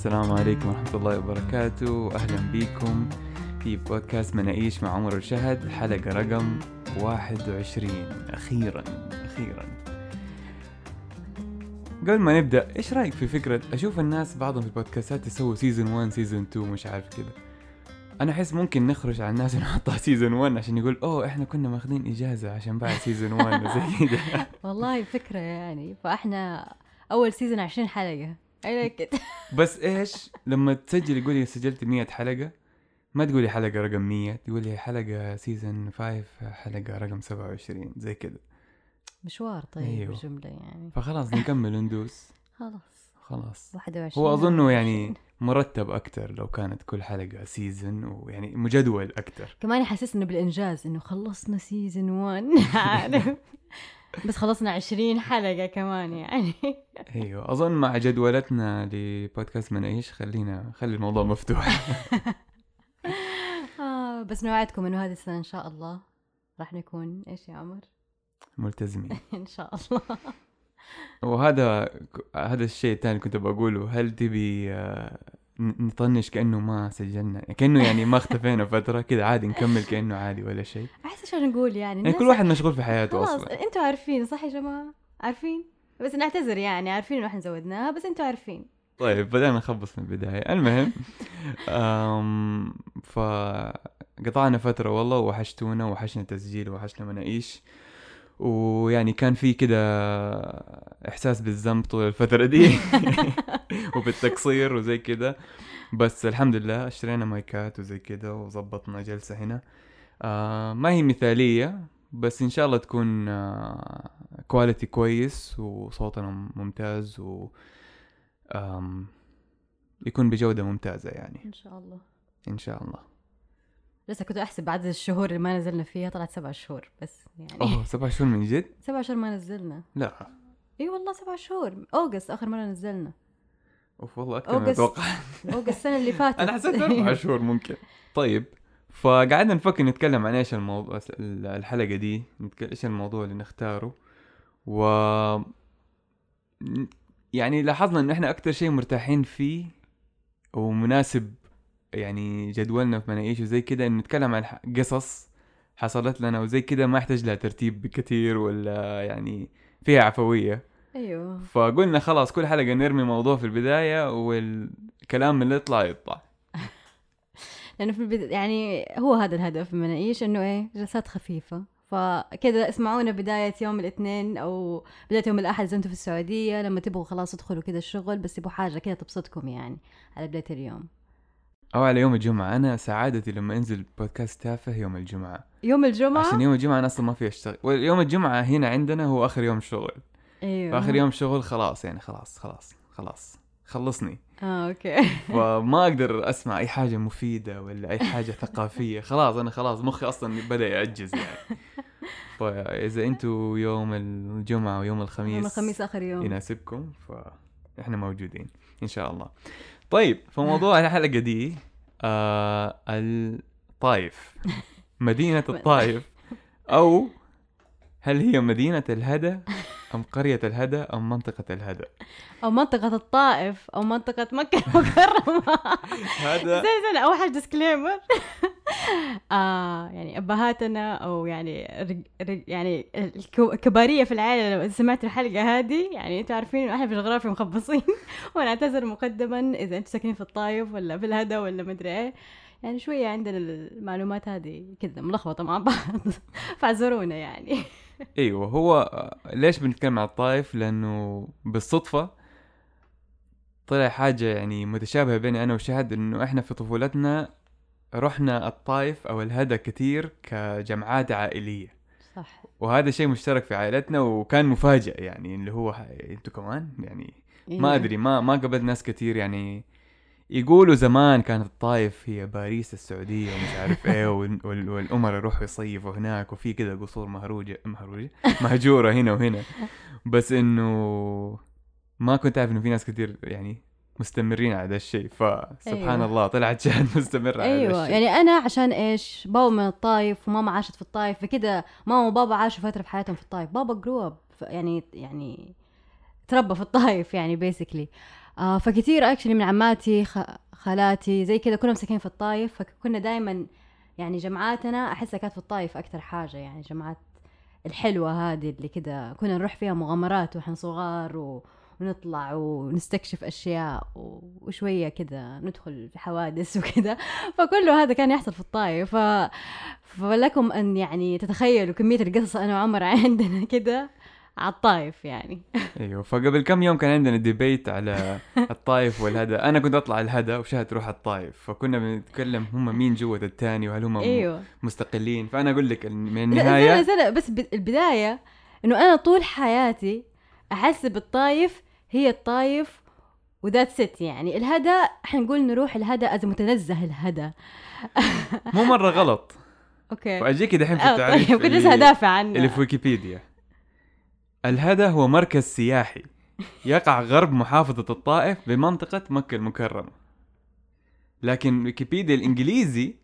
السلام عليكم ورحمة الله وبركاته. أهلا بكم في بودكاست مناقيش مع عمر وشهد حلقة رقم 21 أخيرا أخيرا. قبل ما نبدأ إيش رأيك في فكرة أشوف الناس بعضهم في البودكاستات يسووا season 1 season 2 مش عارف كذا أنا أحس ممكن نخرج على الناس ونحطها season 1 عشان يقول أوه إحنا كنا ماخذين إجازة عشان بعد season 1 وزي كذا والله فكرة يعني. فإحنا أول season 20 حلقة. I like it. بس إيش؟ لما تسجل يقول لي سجلت 100 حلقة ما تقولي حلقة رقم 100 تقولي حلقة season 5 حلقة رقم 27 زي كذا مشوار طيب أيوه. الجملة يعني. فخلاص نكمل وندوس خلاص. خلاص. 21 هو أظنه يعني 21. مرتب أكثر لو كانت كل حلقة season ويعني مجدول أكثر كمان يحسسنا بالإنجاز إنه خلصنا season 1 عارف؟ بس خلصنا 20 حلقة كمان يعني. أيوه أظن مع جدولتنا لبودكاست مناقيش خلينا خلي الموضوع مفتوح. آه بس نوعدكم إنه هذه السنة إن شاء الله راح نكون إيش يا عمر؟ ملتزمين. إن شاء الله. وهذا هذا الشيء الثاني كنت بقوله هل تبي آه، نطنش كأنه ما سجلنا كأنه يعني ما اختفينا فترة كذا عادي نكمل كأنه عادي ولا شيء. أحس إيش نقول يعني يعني كل واحد مشغول في حياته خلاص أصلا. أنتوا عارفين صح يا جماعة؟ عارفين؟ بس نعتذر يعني عارفين إنه إحنا زودناها بس أنتوا عارفين. طيب بدأنا نخبص من البداية. المهم أم فقطعنا فترة والله وحشتونا وحشنا تسجيل وحشنا مناقيش. ويعني كان في كده إحساس بالذنب طول الفترة دي. وبالتقصير وزي كده. بس الحمد لله اشترينا مايكات وزي كده وظبطنا جلسة هنا. آه ما هي مثالية بس إن شاء الله تكون آه quality كويس وصوتنا ممتاز و آم يكون بجودة ممتازة يعني. إن شاء الله. إن شاء الله. لسه كنت أحسب عدد الشهور اللي ما نزلنا فيها طلعت سبع شهور بس يعني. أوه سبع شهور من جد؟ سبع شهور ما نزلنا. لا. إي والله سبع شهور. August آخر مرة نزلنا. أوف والله أكثر من. أتوقع. أوغست السنة اللي فاتت. أنا حسيت أربع شهور ممكن. طيب فقعدنا نفكر نتكلم عن إيش الموضوع الحلقة دي. إيش الموضوع اللي نختاره. و يعني لاحظنا ان إحنا أكتر شيء مرتاحين فيه ومناسب يعني جدولنا في مناقيش وزي كده انه نتكلم عن قصص حصلت لنا وزي كده ما يحتاج لها ترتيب بكثير ولا يعني فيها عفوية. أيوه. فقلنا خلاص كل حلقة نرمي موضوع في البداية والكلام اللي يطلع يطلع. لأنه في البداية يعني هو هذا الهدف من مناقيش إنه إيه جلسات خفيفة. فكذا اسمعونا بداية يوم الاثنين أو بداية يوم الأحد إذا أنتم في السعودية. لما تبغوا خلاص تدخلوا كذا الشغل بس تبغوا حاجة كذا تبسطكم يعني على بداية اليوم. أو على يوم الجمعة. أنا سعادتي لما أنزل بودكاست تافه يوم الجمعة. يوم الجمعة؟ عشان يوم الجمعة أنا أصلا ما في أشتغل. ويوم الجمعة هنا عندنا هو آخر يوم شغل. أيوه. فاخر يوم شغل خلاص يعني خلاص خلاص خلاص. خلصني. آه أوكي. فما أقدر أسمع أي حاجة مفيدة ولا أي حاجة ثقافية. خلاص أنا خلاص مخي أصلا بدأ يعجز يعني. فاذا أنتوا يوم الجمعة ويوم الخميس يوم الخميس آخر يوم. يناسبكم فإحنا موجودين إن شاء الله. طيب فموضوع الحلقة دي آه الطائف. مدينة. الطائف. أو هل هي مدينة الهدى؟ أم قرية الهدى أم منطقة الهدى؟ أو منطقة الطائف أو منطقة مكة المكرمة. هذا زي زي أول حاجة ديسكليمر آه يعني أبهاتنا أو يعني رج رج يعني الكبارية في العائلة لو سمعت الحلقة هذه يعني أنتوا عارفين إنه إحنا في الجغرافيا مخبصين. ونعتذر مقدما إذا أنتوا ساكنين في الطايف ولا في الهدى ولا مدري إيه. يعني شوية عندنا المعلومات هذه كذا ملخبطة مع بعض. فاعذرونا يعني. إيوه هو ليش بنتكلم عن الطائف؟ لأنه بالصدفة طلع حاجة يعني متشابهة بيني أنا وشهد إنه إحنا في طفولتنا رحنا الطائف أو الهدى كثير كجمعات عائلية. صح. وهذا شيء مشترك في عائلتنا وكان مفاجئ يعني اللي هو أنتوا كمان؟ يعني ما إيه. أدري ما ما قابلت ناس كثير يعني يقولوا زمان كانت الطائف هي باريس السعودية ومش عارف إيه وال- وال- والأمراء يروحوا يصيفوا هناك وفي كذا قصور مهروجة مهروجة مهجورة هنا وهنا بس إنه ما كنت عارف إنه في ناس كثير يعني مستمرين على هذا الشيء فسبحان أيوة. أيوة. الله طلعت شهد مستمرة على أيوه الشيء يعني أنا عشان إيش بابا من الطايف وماما عاشت في الطايف فكده ماما وبابا عاشوا فترة في حياتهم في الطايف بابا جرو يعني يعني تربى في الطايف يعني بيسكلي آه فكتير اكشلي من عماتي. خالاتي زي كذا كلهم ساكنين في الطايف فكنا دائما يعني جمعاتنا أحسها كانت في الطايف أكثر حاجة يعني جمعات الحلوة هذه اللي كذا كنا نروح فيها مغامرات وإحنا صغار و... ونطلع ونستكشف أشياء. وشوية كذا ندخل في حوادث وكذا فكله هذا كان يحصل في الطايف ف... فلكم أن يعني تتخيلوا كمية القصص أنا وعمر عندنا كذا على الطايف يعني. أيوه فقبل كم يوم كان عندنا ديبيت على الطايف والهدى. أنا كنت أطلع الهدى وشهد تروح الطايف فكنا بنتكلم هم مين جوة الثاني وهل هم أيوه. مستقلين. فأنا أقول لك من النهاية لا لا بس ب- البداية إنه أنا طول حياتي أحسب الطايف هي الطايف وذات ست يعني. الهدى حنقول نروح الهدى از متنزه الهدى. مو مرة غلط. okay. فأجيك دحين في آه، التعريف طيب كنت لسه هدافع عنه. اللي في ويكيبيديا. الهدى هو مركز سياحي. يقع غرب محافظة الطائف بمنطقة مكة المكرمة. لكن ويكيبيديا الإنجليزي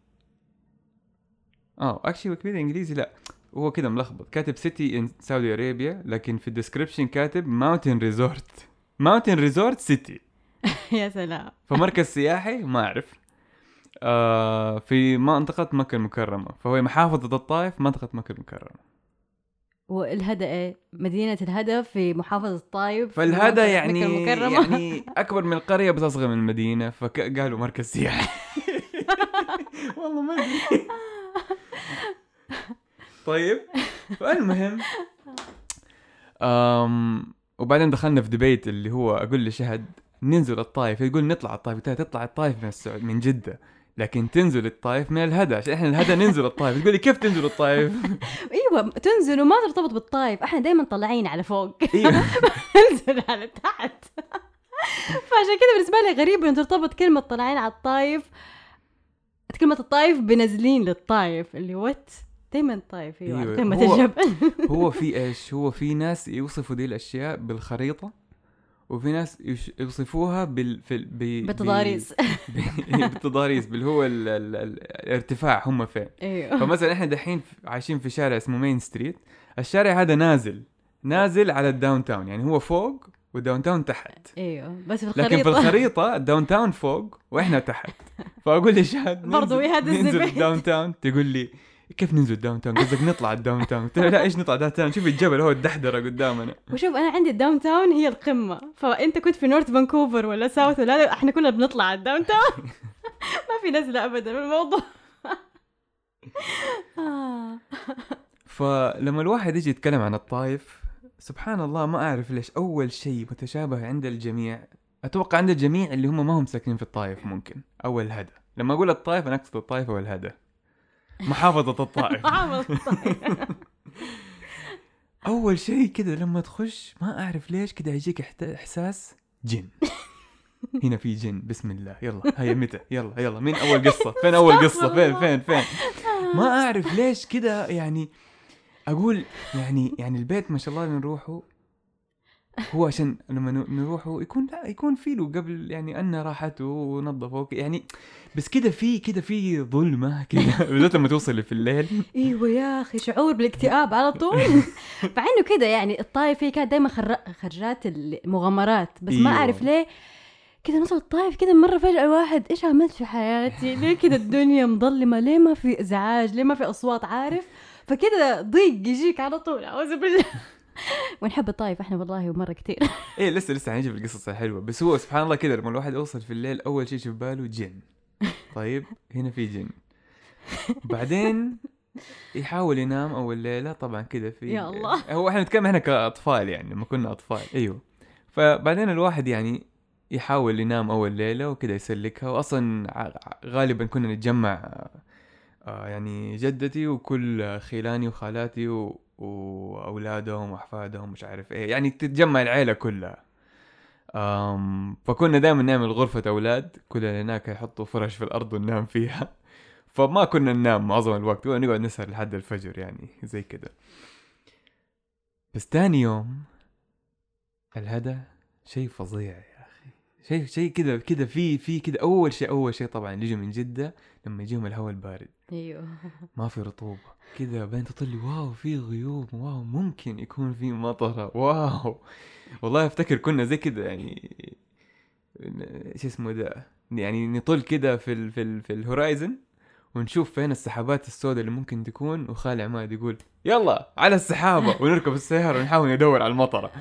آه actually ويكيبيديا الإنجليزي لا هو كده ملخبط. كاتب city in Saudi Arabia لكن في ال description كاتب mountain resort mountain resort city يا سلام. فمركز سياحي؟ ما أعرف. آه في منطقة مكة المكرمة. فهو محافظة الطائف منطقة مكة المكرمة. والهدى إيه مدينة الهدى في محافظة الطايف في فالهدى يعني يعني أكبر من القرية بس اصغر من المدينة فقالوا مركز سياحي. والله ما أدري. طيب فالمهم أم وبعدين دخلنا في ديبيت اللي هو أقول لشهد ننزل الطايف يقول نطلع الطايف تطلع الطايف من السعود من جدة. لكن تنزل الطايف من الهدى. عشان إحنا الهدى ننزل الطايف تقول لي كيف تنزل الطايف؟ إيوه تنزل وما ترتبط بالطايف إحنا دائما طالعين على فوق. إيوه. انزل على تحت. فعشان كذا بالنسبة لي غريب إنه ترتبط كلمة طالعين على الطايف كلمة الطايف بنازلين للطايف اللي وات دائما الطايف إيوه أيوة، هو- الجبل. هو في إيش؟ هو في ناس يوصفوا دي الأشياء بالخريطة. وفي ناس يوصفوها بال في ب... بالتضاريس بالتضاريس باللي هو ال... ال... ال... الارتفاع هم فين. أيوه. فمثلا إحنا دحين عايشين في شارع اسمه Main Street الشارع هذا نازل نازل على ال downtown يعني هو فوق وال downtown تحت. أيوه. بس في لكن في الخريطة. الخريطة ال downtown فوق وإحنا تحت. فأقول ننزل- يهدز ننزل البيت. ال downtown تقول لي كيف ننزل ال downtown قصدك نطلع ال downtown لا إيش نطلع downtown شوف الجبل هو الدحدرة قدامنا. وشوف أنا عندي ال downtown هي القمة. فأنت كنت في North Vancouver ولا South ولا لا إحنا كلنا بنطلع على ال downtown ما في نزلة ابدا من الموضوع. آه. فلما الواحد يجي يتكلم عن الطايف سبحان الله ما أعرف ليش أول شيء متشابه عند الجميع أتوقع عند الجميع اللي هم ما هم ساكنين في الطايف ممكن أو الهدى. لما أقول الطايف أنا أقصد الطايف أو الهدى. محافظة الطائف. محافظة الطايف. أول شيء كذا لما تخش ما أعرف ليش كذا يجيك إحساس جن. هنا في جن. بسم الله. يلا. هيا متى؟ يلا يلا. مين أول قصة؟ فين أول قصة؟ فين فين فين؟ ما أعرف ليش كذا يعني أقول يعني يعني البيت ما شاء الله اللي نروحه هو عشان لما ن- نروحه يكون لا يكون في له قبل يعني أن راحته ونظفه يعني بس كذا في كذا في ظلمة كذا بالذات لما توصل في الليل إيوه يا أخي شعور بالاكتئاب على طول مع إنه كده يعني الطايف هي كانت دائما خرجات المغامرات بس ما أيوة. أعرف ليه كده نوصل الطايف كده مرة فجأة الواحد إيش عملت في حياتي؟ ليه كده الدنيا مظلمة؟ ليه ما في إزعاج؟ ليه ما في أصوات عارف؟ فكده ضيق يجيك على طول أعوذ بالله ونحب الطايف إحنا والله مرة كتير. إيه لسه لسه حنجي في القصص الحلوة. بس هو سبحان الله كذا لما الواحد يوصل في الليل أول شيء في باله جن. طيب هنا في جن. بعدين يحاول ينام أول ليلة طبعا كذا في يا الله. هو إحنا نتكلم إحنا كأطفال يعني لما كنا أطفال. أيوه. فبعدين الواحد يعني يحاول ينام أول ليلة وكذا يسلكها. واصلا غالبا كنا نتجمع آه، يعني جدتي وكل خيلاني وخالاتي و... وأولادهم وأحفادهم مش عارف إيه. يعني تتجمع العيلة كلها. أم فكنا دائما نعمل غرفة أولاد. كلنا هناك يحطوا فرش في الأرض وننام فيها. فما كنا ننام معظم الوقت. كنا نقعد نسهر لحد الفجر يعني زي كده. بس تاني يوم الهدى شيء فظيع أخي شيء شيء كده كده في في كده أول شيء أول شيء طبعا اللي يجوا من جدة لما يجيهم الهواء البارد. أيوه. ما في رطوبة. كذا بعدين تطلي wow في غيوم wow ممكن يكون في مطرة. wow. والله أفتكر كنا زي كده يعني شو اسمه ده يعني نطل كده في ال في ال في ال horizon ونشوف فين السحابات السوداء اللي ممكن تكون وخالي عماد يقول يلا على السحابة. ونركب السيارة ونحاول ندور على المطرة.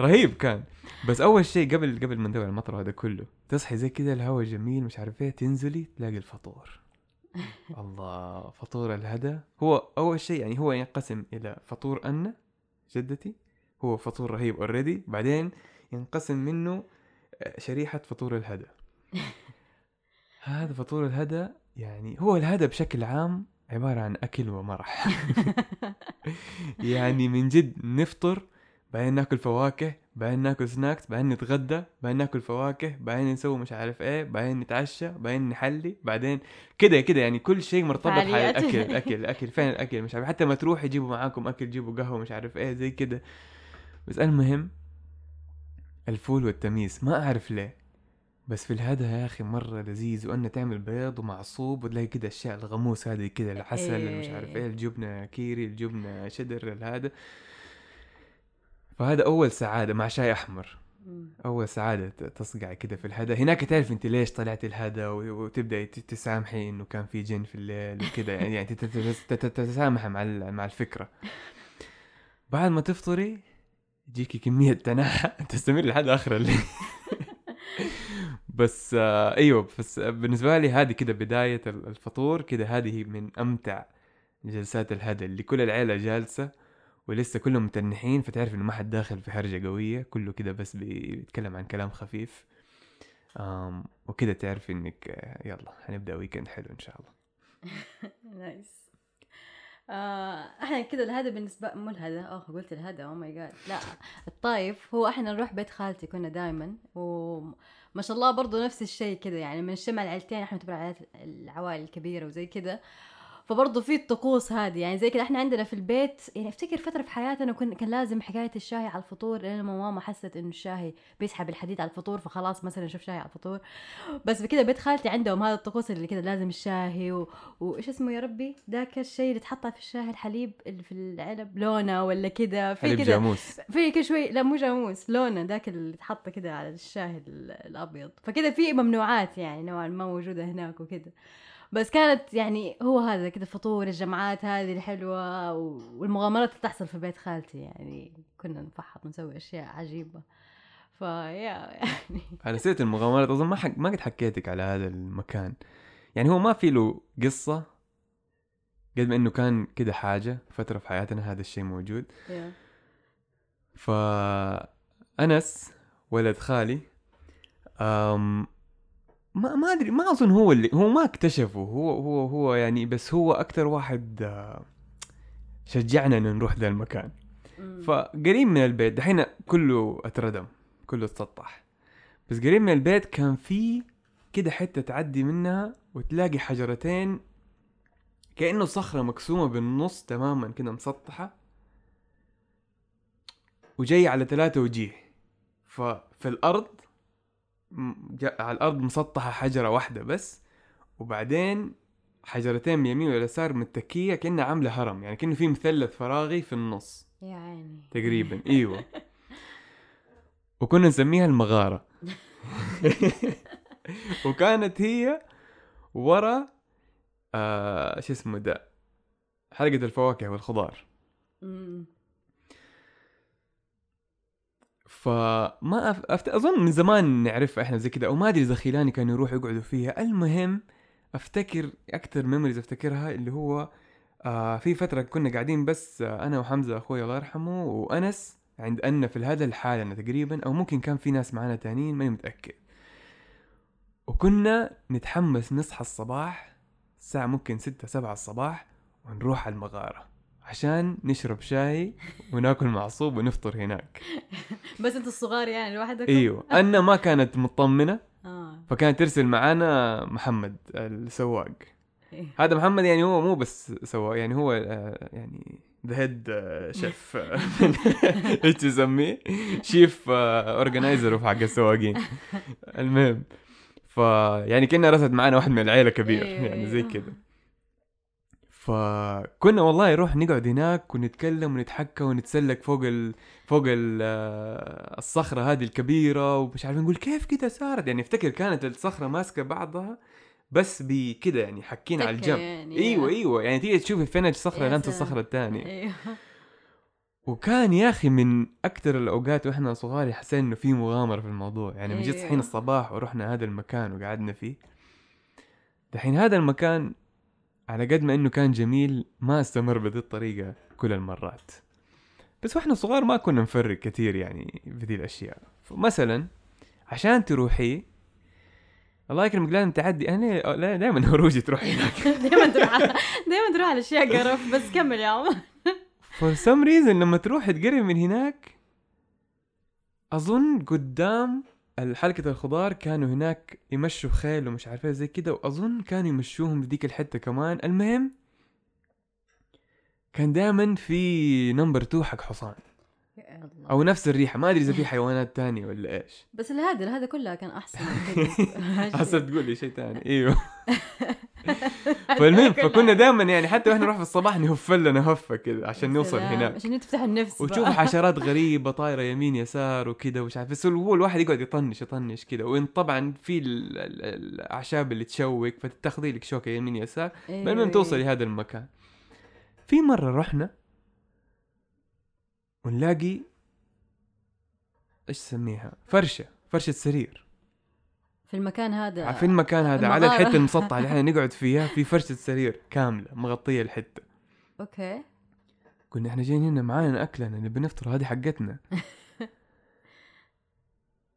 رهيب كان. بس أول شيء قبل قبل ما ندور على المطر هذا كله تصحي زي كذا الهواء جميل مش عارف إيه تنزلي تلاقي الفطور. الله فطور الهدى هو أول شيء يعني هو ينقسم إلى فطور أنا جدتي. هو فطور رهيب اوريدي بعدين ينقسم منه آه، شريحة فطور الهدى هذا فطور الهدى يعني هو الهدى بشكل عام عبارة عن أكل ومرح. يعني من جد نفطر بعدين ناكل فواكه بعدين ناكل سناكس بعدين نتغدى بعدين ناكل فواكه بعدين نسوي مش عارف إيه بعدين نتعشى بعدين نحلي بعدين كده كده يعني كل شيء مرتبط على. الاكل الاكل الاكل فين الاكل مش عارف حتى ما تروح يجيبوا معاكم أكل جيبوا قهوة مش عارف إيه زي كده. بس المهم الفول والتميس. ما أعرف ليه. بس في الهدى يا أخي مرة لذيذ وأنه تعمل بيض ومعصوب وتلاقي كده اشياء الغموس هذه كده العسل اللي مش عارف إيه. الجبنة كيري الجبنة شدر هذا فهذا أول سعادة مع شاي. أول سعادة ت- تصقع كده في الهدى هناك تعرف أنت ليش طلعت الهدى و- وتبداي ت- تسامحي إنه كان في جن في الليل وكده. يعني يعني تت- تت- تت- تتسامحي مع مع الفكرة. بعد ما تفطري يجيكي كمية تنحى تستمر لحد آخر الليل. بس آه أيوه بس بالنسبة لي هذه كده بداية ال- الفطور. كده هذه من أمتع جلسات الهدى اللي كل العيلة جالسة. ولسه كلهم متنحين فتعرف إنه ما حد داخل في هرجة قوية. كله كده بس بيتكلم عن كلام خفيف. آم وكده تعرف إنك آه، يلا حنبدا weekend حلو إن شاء الله. nice آه إحنا كده الهدى بالنسبة مو الهدى آه قلت الهدى oh my God لا الطايف هو إحنا نروح بيت خالتي كنا دائما وما شاء الله برضو نفس الشيء كده يعني من اجتماع العيلتين إحنا عائلات العوائل الكبيرة وزي كده. فبرضه في الطقوس هذه. يعني زي كده إحنا عندنا في البيت يعني أفتكر فترة في حياتنا كن كان لازم حكاية الشاي على الفطور لما ماما حست إنه الشاي بيسحب الحديد على الفطور فخلاص مثلا نشوف شاي على الفطور. بس بكده بيت خالتي عندهم هذا الطقوس اللي كده لازم الشاي و... وإيش اسمه يا ربي؟ ذاك الشيء اللي تحطه في الشاي الحليب اللي في العلب لونه ولا كده؟ في كده جاموس. في كده شوي لا مو جاموس لونه ذاك اللي تحطه كده على الشاي ال- الأبيض. فكده في ممنوعات يعني نوعا ما موجودة هناك وكده. بس كانت يعني هو هذا كده فطور الجمعات هذه الحلوة والمغامرات اللي تحصل في بيت خالتي يعني كنا نفحط ونسوي أشياء عجيبة. فيا يعني على سيره المغامرات أظن ما حك... ما قد حكيتك على هذا المكان. يعني هو ما في له قصة قد ما إنه كان كده حاجة فترة في حياتنا هذا الشيء موجود. يا. فأنس ولد خالي أم ما ما أدري ما أظن هو اللي هو ما اكتشفه هو هو هو يعني بس هو أكثر واحد آه، شجعنا إنه نروح ذا المكان. فقريب من البيت دحين كله اتردم كله اتسطح. بس قريب من البيت كان في كده حتة تعدي منها وتلاقي حجرتين كأنه صخرة مقسومة بالنص تماما كده مسطحة. وجاي على ثلاثة وجيه. ففي الأرض على الأرض مسطحة حجرة واحدة بس وبعدين حجرتين من يمين واليسار متكية كأنها عاملة هرم يعني كأنه في مثلث فراغي في النص. يا عيني. تقريبا إيوه. وكنا نسميها المغارة. وكانت هي ورا آه شو اسمه ده حلقة الفواكه والخضار مم. فما أف... أفت... أظن من زمان نعرفها إحنا زي كذا أو ما أدري إذا خيلاني كانوا يروحوا يقعدوا فيها. المهم أفتكر أكثر memories أفتكرها اللي هو آه في فترة كنا قاعدين بس آه أنا وحمزة أخوي الله يرحمه وأنس عند أنا في هذا الحالة تقريبا أو ممكن كان في ناس معنا تانيين ماني متأكد. وكنا نتحمس نصحى الصباح الساعة ممكن ستة سبعة الصباح ونروح على المغارة. عشان نشرب شاي وناكل معصوب ونفطر هناك. بس أنتوا الصغار يعني لوحدكم؟ إيوه. أنا ما كانت مطمنة. آه. فكانت ترسل معانا محمد السواق. إيه. هذا محمد يعني هو مو بس سواق يعني هو آه، يعني ذا head chef إيش تسميه؟ chief organizer في حق السواقين. المهم. ف يعني كنا رست معانا واحد من العيلة كبير. أيوه، يعني زي أيوه. كذا فكنا والله نروح نقعد هناك ونتكلم ونتحكى ونتسلق فوق ال... فوق ال... آه، الصخرة هذه الكبيرة ومش عارف نقول كيف كده صارت يعني أفتكر كانت الصخرة ماسكة بعضها بس بكده يعني حاكين على الجنب يعني. أيوه أيوه يعني تيجي تشوفي فين لمس سلام. الصخرة الثانية أيوه وكان يا أخي من أكثر الأوقات وإحنا صغار حسينا إنه في مغامرة في الموضوع يعني من جد أيوه. صحينا الصباح ورحنا هذا المكان وقعدنا فيه دحين هذا المكان على قد ما إنه كان جميل ما استمر بهذه الطريقة كل المرات. بس وإحنا صغار ما كنا نفرق كثير يعني في ذي الأشياء. مثلا عشان تروحي الله يكرمك لازم تعدي. أنا دائما هروجي تروح هناك. دائما تروح دائما تروح على أشياء قرف بس كمل يا عمر. for some reason لما تروح تقرب من هناك أظن قدام حلقة الخضار كانوا هناك يمشوا خيل ومش عارف إيه زي كده وأظن كانوا يمشوهم بذيك الحتة كمان. المهم كان دائما في نمبر 2 حق حصان. أو نفس الريحة ما أدري إذا في حيوانات تانية ولا إيش. بس الهذا هذا كلها كان أحسن. حسب تقول لي شيء تاني. إيوه. فالمهم فكنا دائما يعني حتى وإحنا نروح في الصباح نهف لنا هفة كده عشان نوصل. هناك. عشان تفتح النفس. وتشوف حشرات غريبة طايرة يمين يسار وكذا ومش عارف. بس هو الواحد يقعد يطنش يطنش كذا. وإن طبعا في ال- ال- الأعشاب اللي تشوك فتتخذي لك شوكة يمين يسار المهم توصل لهذا المكان. في مرة رحنا ونلاقي إيش تسميها فرشة فرشة سرير. في المكان هذا في المكان هذا على المغارة. الحته المسطحه اللي إحنا نقعد فيها في فرشة سرير كاملة مغطية الحتة. أوكي. قلنا إحنا جايين هنا معانا اكلنا نبي نفطر هذه حقتنا.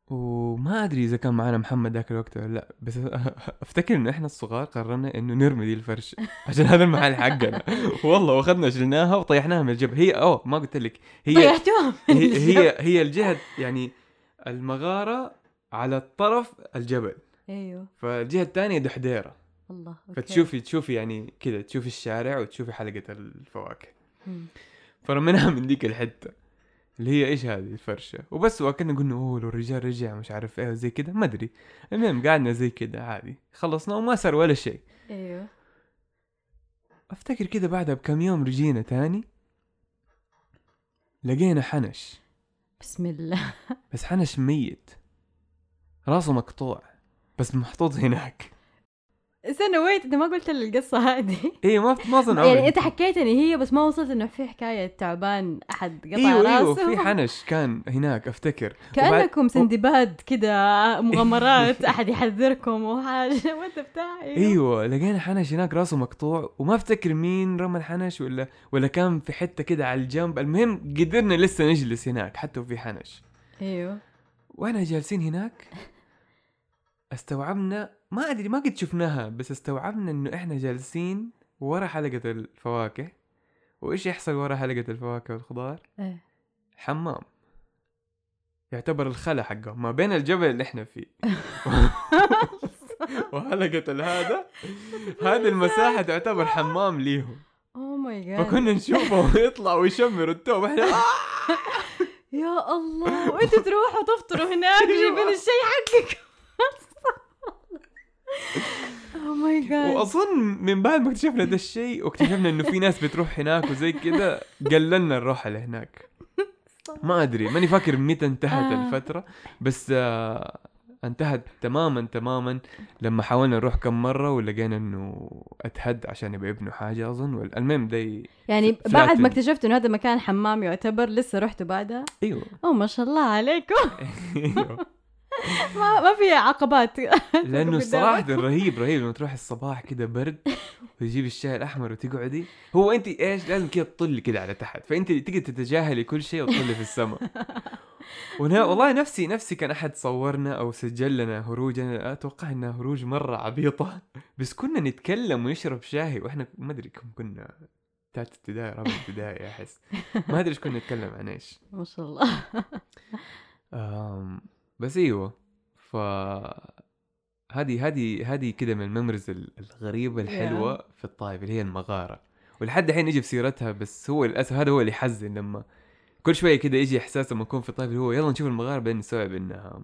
وما أدري إذا كان معانا محمد ذاك الوقت ولا لأ بس أفتكر انه إحنا الصغار قررنا إنه نرمي دي الفرشة عشان هذا المحل حقنا. والله وأخذنا شلناها وطيحناها من الجبل هي أوه ما قلت لك هي طيحتوها من هي. هي, هي الجهة يعني المغارة على الطرف الجبل. أيوه. فالجهة الثانية دحديرة. الله أوكي. فتشوفي تشوفي يعني كذا تشوفي الشارع وتشوفي حلقة الفواكه. فرميناها من ديك الحتة اللي هي إيش هذه الفرشة. وبس وكنا قلنا أوه لو الرجال رجع مش عارف إيه زي كده ما أدري. المهم قعدنا زي كده عادي. خلصنا وما صار ولا شيء. أيوه. أفتكر كده بعدها بكم يوم رجينا تاني لقينا حنش. بسم الله. بس حنش ميت. راسه مقطوع بس محطوط هناك. استنى ويت انت ما قلت لي القصة هذه؟ إيه ما ما أظن يعني. أنت حكيت إن هي بس ما وصلت إنه في حكاية تعبان أحد قطع إيوه راسه. أيوه في حنش كان هناك أفتكر. كأنكم سندباد كده مغامرات أحد يحذركم وحاجه وأنت بتاع إيوه لقينا حنش هناك راسه مقطوع وما أفتكر مين رمى الحنش ولا ولا كان في حتة كده على الجنب. المهم قدرنا لسه نجلس هناك حتى وفي حنش. إيوه. وإحنا جالسين هناك؟ استوعبنا ما أدري ما قد شفناها بس استوعبنا إنه إحنا جالسين ورا حلقة الفواكه. وإيش يحصل ورا حلقة الفواكه والخضار؟ إيه. حمام. يعتبر الخلا حقه ما بين الجبل اللي إحنا فيه. وحلقة هذا هذه المساحة تعتبر حمام ليهم. اوه ماي جاد فكنا نشوفهم يطلع ويشمروا الثوب. إحنا آه! يا الله وأنتوا تروحوا تفطروا هناك. جايبين الشيء حقك oh my God وأظن من بعد ما اكتشفنا ده الشيء واكتشفنا إنه في ناس بتروح هناك وزي كذا قللنا الروحة لهناك. ما أدري ماني فاكر متى انتهت آه. الفترة بس آه انتهت تماما تماما لما حاولنا نروح كم مرة ولقينا إنه أتهد عشان يبقى يبنوا حاجة أظن. المهم ده يعني. بعد ما اكتشفت إنه هذا مكان حمام يعتبر لسه رحتوا بعدها؟ أيوه. أوه ما شاء الله عليكم. أيوه. ما, ما في عقبات. لأنه قدامك. صراحة رهيب رهيب لما تروح الصباح كده برد وتجيب الشاي الأحمر وتقعدي. هو أنت إيش؟ لازم كده تطلي كده على تحت فأنت تقدر تتجاهلي كل شيء وتطلي في السماء. وأنا والله نفسي نفسي كان أحد صورنا أو سجل لنا هروجنا أتوقع إنها هروج مرة عبيطة. بس كنا نتكلم ونشرب شاي وإحنا ما أدري كم كنا. ثالث ابتدائي رابع ابتدائي أحس. ما أدري إيش كنا نتكلم عن إيش. ما شاء الله. بس إيوه ف هذه هذه هذه كده من الميموريز ال- الغريبة الحلوة في الطائف اللي هي المغارة. ولحد الحين يجي في سيرتها بس هو للأسف هذا هو اللي يحزن لما كل شوية كده يجي إحساس لما نكون في الطائف اللي هو يلا نشوف المغارة بعدين نستوعب إنها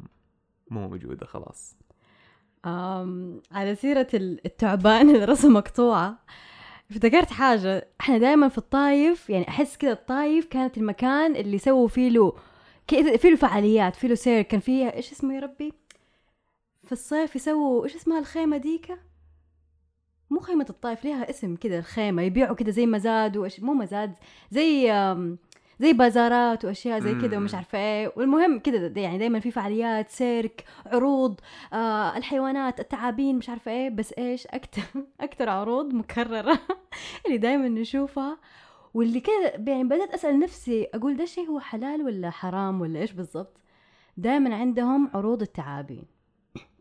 مو موجودة خلاص. أم على سيرة ال- التعبان اللي راسه مقطوعة افتكرت حاجة إحنا دائما في الطايف يعني أحس كذا الطايف كانت المكان اللي سووا فيه له كذا فيه له فعاليات فيه له سير كان فيها إيش اسمه يا ربي؟ في الصيف يسووا إيش اسمها الخيمة ديكا؟ مو خيمة الطايف ليها اسم كذا الخيمة يبيعوا كذا زي مزاد وإش مو مزاد زي زي بازارات وأشياء زي كذا ومش. عارفة إيه. والمهم كذا يعني دائما في فعاليات سيرك عروض آه الحيوانات التعابين مش عارفة إيه. بس إيش؟ أكثر أكثر عروض مكررة اللي دائما نشوفها. واللي كذا يعني بدأت أسأل نفسي أقول ده الشيء هو حلال ولا حرام ولا إيش بالضبط؟ دائما عندهم عروض التعابين.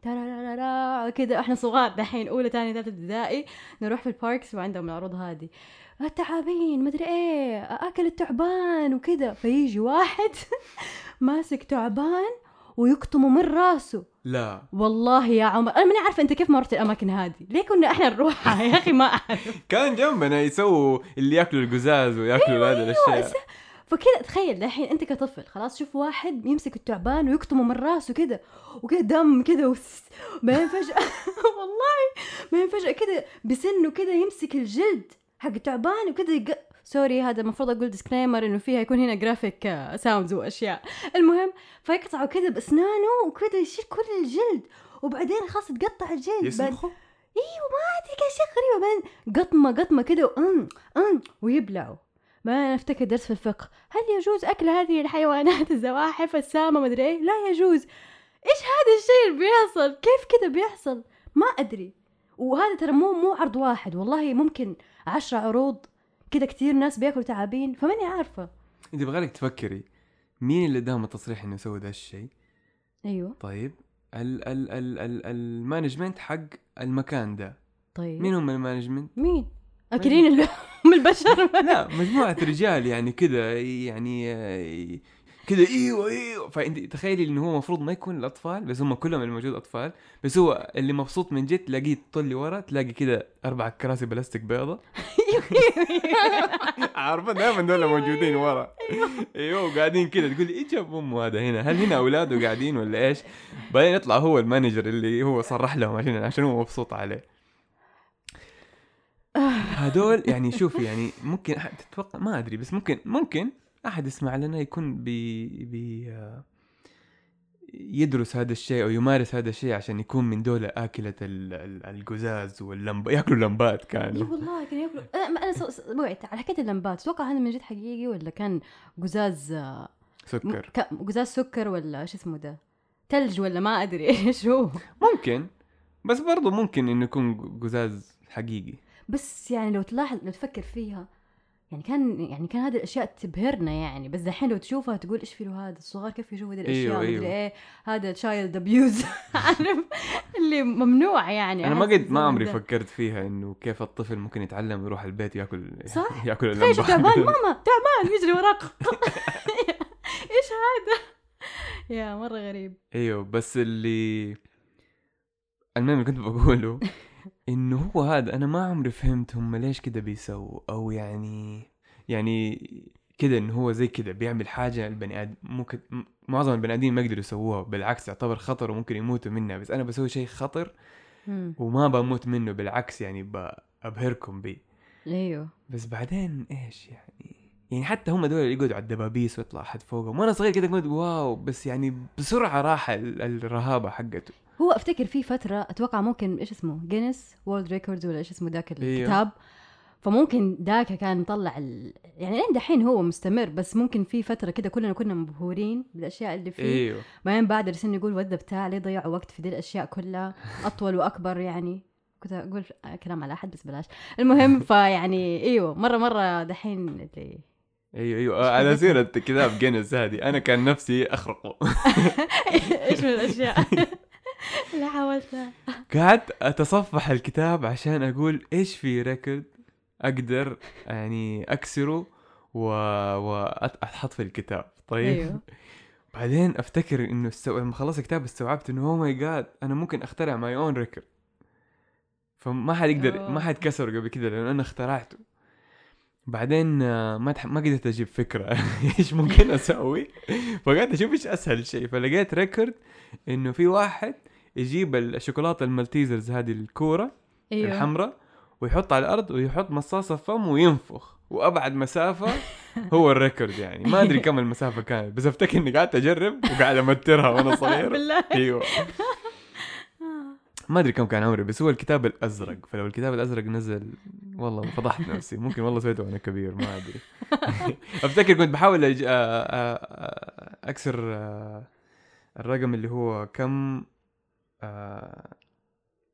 ترارارا كذا إحنا صغار دحين أولى ثاني ثالثة ابتدائي نروح في الباركس وعندهم العروض هذه. التعابين مدري إيه أكل التعبان وكذا فيجي واحد ماسك تعبان ويقطمه من راسه. لا. والله يا عمر أنا ماني عارفة أنت كيف ما رحت الأماكن هذه. ليه كنا إحنا نروحها يا أخي ما أعرف. كان جنبنا يسووا اللي يأكلوا القزاز ويأكلوا هذه الأشياء. فكذا تخيل الحين أنت كطفل خلاص شوف واحد يمسك التعبان ويقطمه من راسه كذا وكذا دم كذا وس- بعدين فجأة والله بعدين فجأة كذا بسنه كذا يمسك الجلد حق التعبان وكذا يق... sorry هذا المفروض أقول disclaimer إنه فيها يكون هنا graphic sounds وأشياء. المهم فيقطعه كذا باسنانه وكذا يشيل كل الجلد وبعدين خلاص تقطع الجلد بعد- يسلخوا إيوه ما أدري كان شيء غريب. بعدين قطمة قطمة كده one one ويبلعوا. بعدين افتكر درس في الفقه. هل يجوز أكل هذه الحيوانات الزواحف السامة مدري إيه؟ لا يجوز. إيش هذا الشيء اللي بيحصل؟ كيف كده بيحصل؟ ما أدري. وهذا ترى مو مو عرض واحد. والله ممكن عشرة عروض كده كتير ناس بياكلوا تعابين فماني عارفة. انت يبغالك تفكري مين اللي اداهم التصريح انه يسوي ذا الشيء؟ أيوه. طيب ال ال ال ال ال management حق المكان ده. طيب. مين هم ال management؟ مين؟ اكلين اللحوم البشر. لا مجموعة رجال يعني كذا يعني كذا إيوه إيوه. فأنت تخيلي إنه هو المفروض ما يكون الأطفال بس هم كلهم الموجود أطفال. بس هو اللي مبسوط من جد تلاقيه تطلي ورا تلاقي كذا أربع كراسي بلاستيك بيضة. عارفة دائما دول موجودين ورا. إيوه وقاعدين كذا تقول لي إيش جاب أمه هذا هنا؟ هل هنا أولاده قاعدين ولا إيش؟ بعدين يطلع هو ال manager اللي هو صرح لهم عشان عشان هو مبسوط عليه. هدول يعني شوفي يعني ممكن تتوقع ما أدري بس ممكن ممكن أحد يسمع لنا يكون بي بي يدرس هذا الشيء أو يمارس هذا الشيء عشان يكون من دولة ال- القزاز واللمب يأكلوا لمبات إي كانوا والله كانوا يأكلوا. أنا وقعت على حكاية اللمبات. أتوقع هذا من جد حقيقي ولا كان قزاز م- سكر ك- قزاز سكر ولا إيش اسمه ده؟ ثلج ولا ما أدري. إيش هو ممكن. بس برضو ممكن إنه يكون قزاز حقيقي. بس يعني لو تلاحظ لو تفكر فيها يعني كان يعني كان هذه الأشياء تبهرنا يعني. بس دحين لو تشوفها تقول إيش في له هذا؟ الصغار كيف يشوفوا هذه الأشياء؟ أيوة، مدري أيوة. إيه. هذا child abuse عارف؟ اللي ممنوع يعني. أنا ما قد ما عمري. فكرت فيها إنه كيف الطفل ممكن يتعلم يروح البيت ياكل صح؟ ياكل تخيل تعبان ماما تعبان يجري وراك. إيش هذا؟ يا مرة غريب. أيوه بس اللي المهم اللي كنت بقوله إنه هو هذا أنا ما عمري فهمت هم ليش كده بيسووا أو يعني يعني كده إنه هو زي كده بيعمل حاجة البني آدم ممكن معظم البني آدمين ما يقدروا يسووها بالعكس تعتبر خطر وممكن يموتوا منها بس أنا بسوي شيء خطر. وما بموت منه بالعكس يعني بابهركم بيه. أيوه. بس بعدين إيش يعني؟ يعني حتى هم دول اللي يقعدوا على الدبابيس ويطلع احد فوقهم وأنا صغير كده كنت واو بس يعني بسرعة راح ال- الرهابة حقته. هو أفتكر في فترة أتوقع ممكن إيش اسمه؟ Guinness World Records ولا إيش اسمه ذاك أيوه. الكتاب. فممكن ذاك كان مطلع ال... يعني لين دحين هو مستمر بس ممكن في فترة كده كلنا كنا مبهورين بالأشياء اللي فيه. إيوه. بعدين بعد رسلنا نقول وذا بتاع ليه ضيعوا وقت في دي الأشياء كلها؟ أطول وأكبر يعني. كنت أقول كلام على أحد بس بلاش. المهم فيعني إيوه مرة مرة دحين اللي إيوه إيوه. على سيره كتاب Guinness هذه. أنا كان نفسي أخترقه. إيش من الأشياء؟ لا حاولت قعدت أتصفح الكتاب عشان أقول إيش في record أقدر يعني أكسره و... واحط في الكتاب. طيب. أيوه. بعدين أفتكر إنه استو... لما خلصت الكتاب استوعبت إنه oh my God أنا ممكن أخترع my own record فما حد يقدر أوه. ما حد كسر قبل كده لأنه أنا اخترعته. بعدين آه، ما تح... ما قدرت أجيب فكرة إيش ممكن أسوي. فقعدت أشوف إيش أسهل شيء. فلقيت record إنه في واحد يجيب الشوكولاتة المالتيزرز هذه الكورة أيوه. الحمراء ويحط على الأرض ويحط مصاصة في فمه وينفخ. وأبعد مسافة هو ال record يعني. ما أدري كم المسافة كانت بس أفتكر إني قعدت أجرب وقاعد أمترها وأنا صغير. بالله. أيوه. ما أدري كم كان عمري بس هو الكتاب الأزرق. فلو الكتاب الأزرق نزل والله فضحت نفسي. ممكن والله سويته وأنا كبير ما أدري. أفتكر كنت بحاول أج... آ- آ- أكسر آ، الرقم اللي هو كم آ،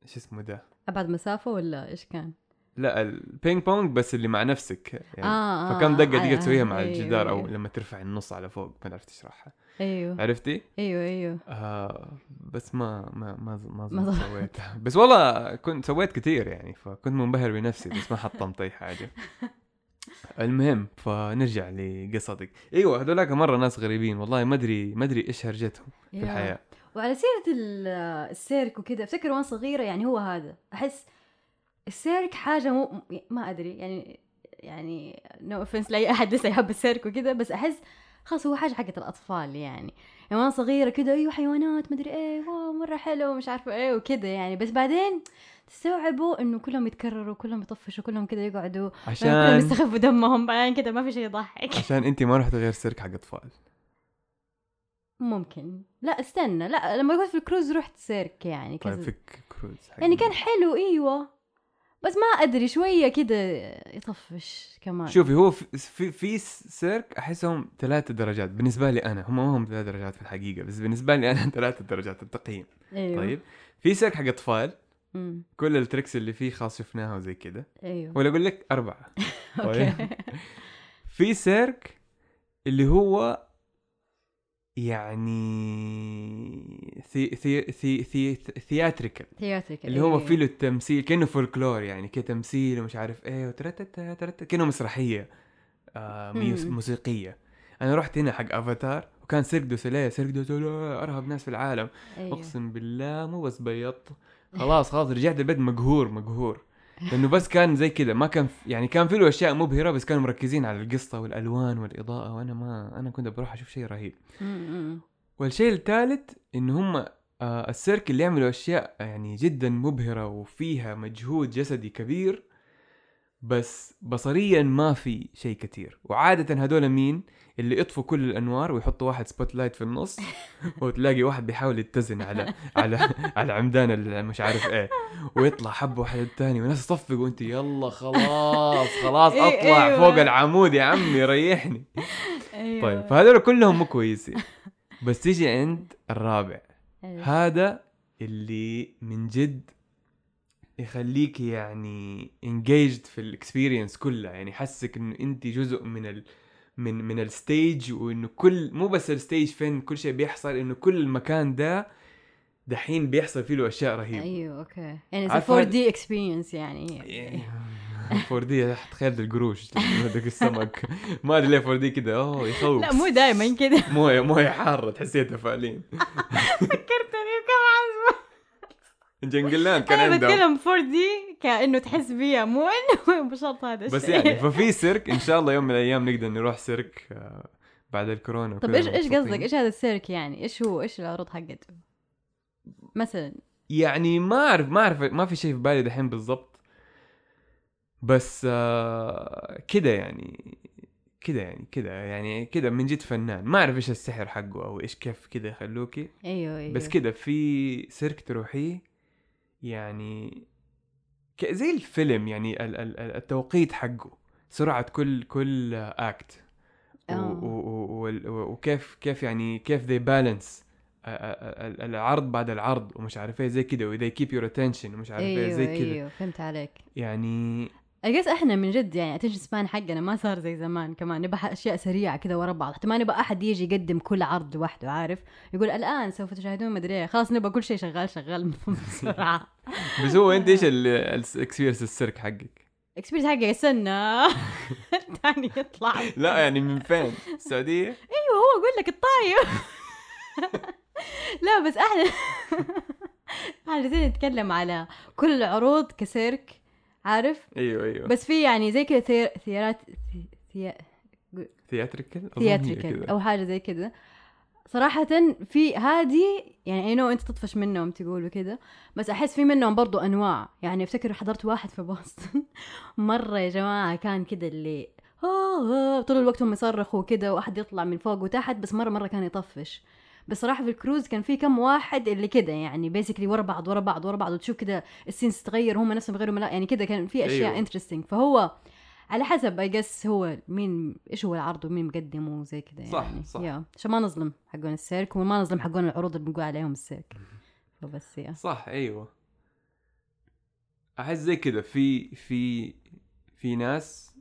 إيش اسمه ده أبعد مسافة ولا إيش كان؟ لا البينج بونج بس اللي مع نفسك يعني آه، آه، فكم دقة آه، تقدر تسويها آه، مع أيوه، الجدار أو أيوه. لما ترفع النص على فوق ما عرفت تشرحها أيوه عرفتي؟ أيوه أيوه آه بس ما ما ما ما, سويتها بس والله كنت سويت كثير يعني فكنت منبهر بنفسي بس ما حطمت اي حاجة المهم فنرجع لقصتك أيوه هذولاك مرة ناس غريبين والله ما أدري ما أدري إيش هرجتهم في يا. الحياة وعلى سيرة ال- السيرك وكذا أفتكر وأنا صغيرة يعني هو هذا. أحس السيرك حاجة مو ما أدري يعني يعني no offense لأي أحد لسه يحب السيرك وكذا بس أحس خلاص هو حاجة حقت الأطفال يعني. يعني وأنا صغيرة كذا أيوه حيوانات مدري إيه wow مرة حلو مش عارفة إيه وكذا يعني. بس بعدين تستوعبوا إنه كلهم يتكرروا كلهم يطفشوا كلهم كذا يقعدوا كلهم عشان يستخفوا دمهم بعدين كذا ما في شيء يضحك. عشان انت ما رحت غير سيرك حق أطفال. ممكن. لا استنى لا لما كنت في الكروز رحت سيرك يعني طيب كذا. فيك كروز حق يعني كان حلو إيوه. بس ما أدري شوية كده يطفش كمان. شوفي هو في في, سيرك أحسهم ثلاثة درجات. بالنسبة لي أنا هم ما هم ثلاث درجات في الحقيقة بس بالنسبة لي أنا ثلاثة درجات التقييم. إيوه. طيب في سيرك حق أطفال. مم. كل ال tricks اللي فيه خلاص شفناها وزي كده. إيوه. ولا أقول لك أربعة. okay. في سيرك اللي هو يعني thea thea thea thea theatrical theatrical اللي هو فيه له التمثيل كأنه فولكلور يعني كده تمثيل ومش عارف إيه وترتت ترتت كأنه مسرحية آه. موسيقية. أنا رحت هنا حق افاتار وكان سيرك دو سوليه سيرك دو سوليه أرهب ناس في العالم. أيوه. أقسم بالله مو بس بيضت. خلاص خلاص رجعت البيت مقهور مقهور. لأنه بس كان زي كذا ما كان في يعني كان في له أشياء مبهرة بس كانوا مركزين على القصة والألوان والإضاءة وأنا ما أنا كنت بروح أشوف شيء رهيب. والشيء الثالث انه هم آه السيرك اللي يعملوا أشياء يعني جدا مبهرة وفيها مجهود جسدي كبير بس بصريا ما في شيء كثير وعادة هذول مين؟ اللي يطفوا كل الأنوار ويحطوا واحد spotlight في النص وتلاقي واحد بيحاول يتزن على على على عمدان مش عارف إيه. ويطلع حبه واحد الثاني والناس تصفق وانت يلا خلاص خلاص إيه، أطلع أيوة. فوق العمود يا عمي ريحني. أيوه. طيب فهذول كلهم مو كويسين. بس تيجي عند الرابع. أيوه. هذا اللي من جد يخليك يعني engaged في ال experience كلها. يعني حسك إنه أنت جزء من ال من من الستيج وإنه كل مو بس الستيج فين كل شيء بيحصل إنه كل المكان ده دحين بيحصل فيه له أشياء رهيبة. أيوه أوكي. يعني عارفة 4 هاد- دي اكسبيرينس يعني يعني. 4 دي تخيل القروش هذاك السمك. ما أدري ليه 4 دي كده. أوه يخوف. لا مو دائما كده. موية موية حارة تحسيها تفاعلين فكرتني بكم عزمه جنجلاند كان أنا عندهم بتكلم 4 دي كأنه تحس بيها مو إنه بشرط هذا الشيء. بس يعني ففي سيرك إن شاء الله يوم من الأيام نقدر نروح سيرك آه، بعد الكورونا وكذا إيش إيش. قصدك؟ إيش هذا السيرك يعني؟ إيش هو؟ إيش العروض حقته؟ مثلا. يعني ما أعرف ما أعرف ما في شيء في بالي دحين بالضبط. بس آه كده يعني كده يعني كده يعني كده من جد فنان. ما أعرف إيش السحر حقه أو إيش كيف كده يخلوكي. أيوه أيوه. بس كده في سيرك تروحيه. يعني زي الفيلم يعني ال- ال- ال- التوقيت حقه سرعة كل كل act آه. وكيف كيف يعني كيف they ال- العرض بعد العرض ومش عارف إيه زي كده وذي keep your attention ومش عارف إيه زي كده. أيوه فهمت عليك. يعني اجلس إحنا من جد يعني attention span حقنا ما صار زي زمان كمان نبغى أشياء سريعة كذا ورا بعض. حتى ما نبغى أحد يجي يقدم كل عرض لوحده عارف؟ يقول الآن سوف تشاهدون مدري إيه. خلاص نبغى كل شيء شغال شغال بسرعة. بس هو أنت إيش ال experience السيرك حقك؟ experience حقي استنى. الثاني يطلع. لا يعني من فين؟ السعودية؟ أيوه هو أقول لك الطايف لا بس إحنا إحنا نتكلم على كل العروض كسيرك عارف؟ أيوه أيوه. بس في يعني زي كذا ثير... ثيرات ثي... ثياتريكال؟ ثياتريكال أو حاجة زي كذا صراحة في هذه يعني I know أنت تطفش منهم تقولوا كده بس أحس في منهم برضو أنواع. يعني أفتكر حضرت واحد في بوسطن. مرة يا جماعة كان كده اللي آه آه طول الوقت هم يصرخوا كده واحد يطلع من فوق وتحت بس مرة مرة كان يطفش. بصراحة في الكروز كان في كم واحد اللي كده يعني basically ورا بعض ورا بعض ورا بعض وتشوف كده ال scenes تتغير هم نفسهم يغيروا ملا يعني كده كان في أشياء أيوه. interesting فهو على حسب I guess هو مين إيش هو العرض ومين مقدمه وزي كده صح، يعني. صح. يا عشان ما نظلم حقون السيرك وما نظلم حقون العروض اللي بنقول عليهم السيرك. فبس يا صح أيوه. أحس زي كذا في في في ناس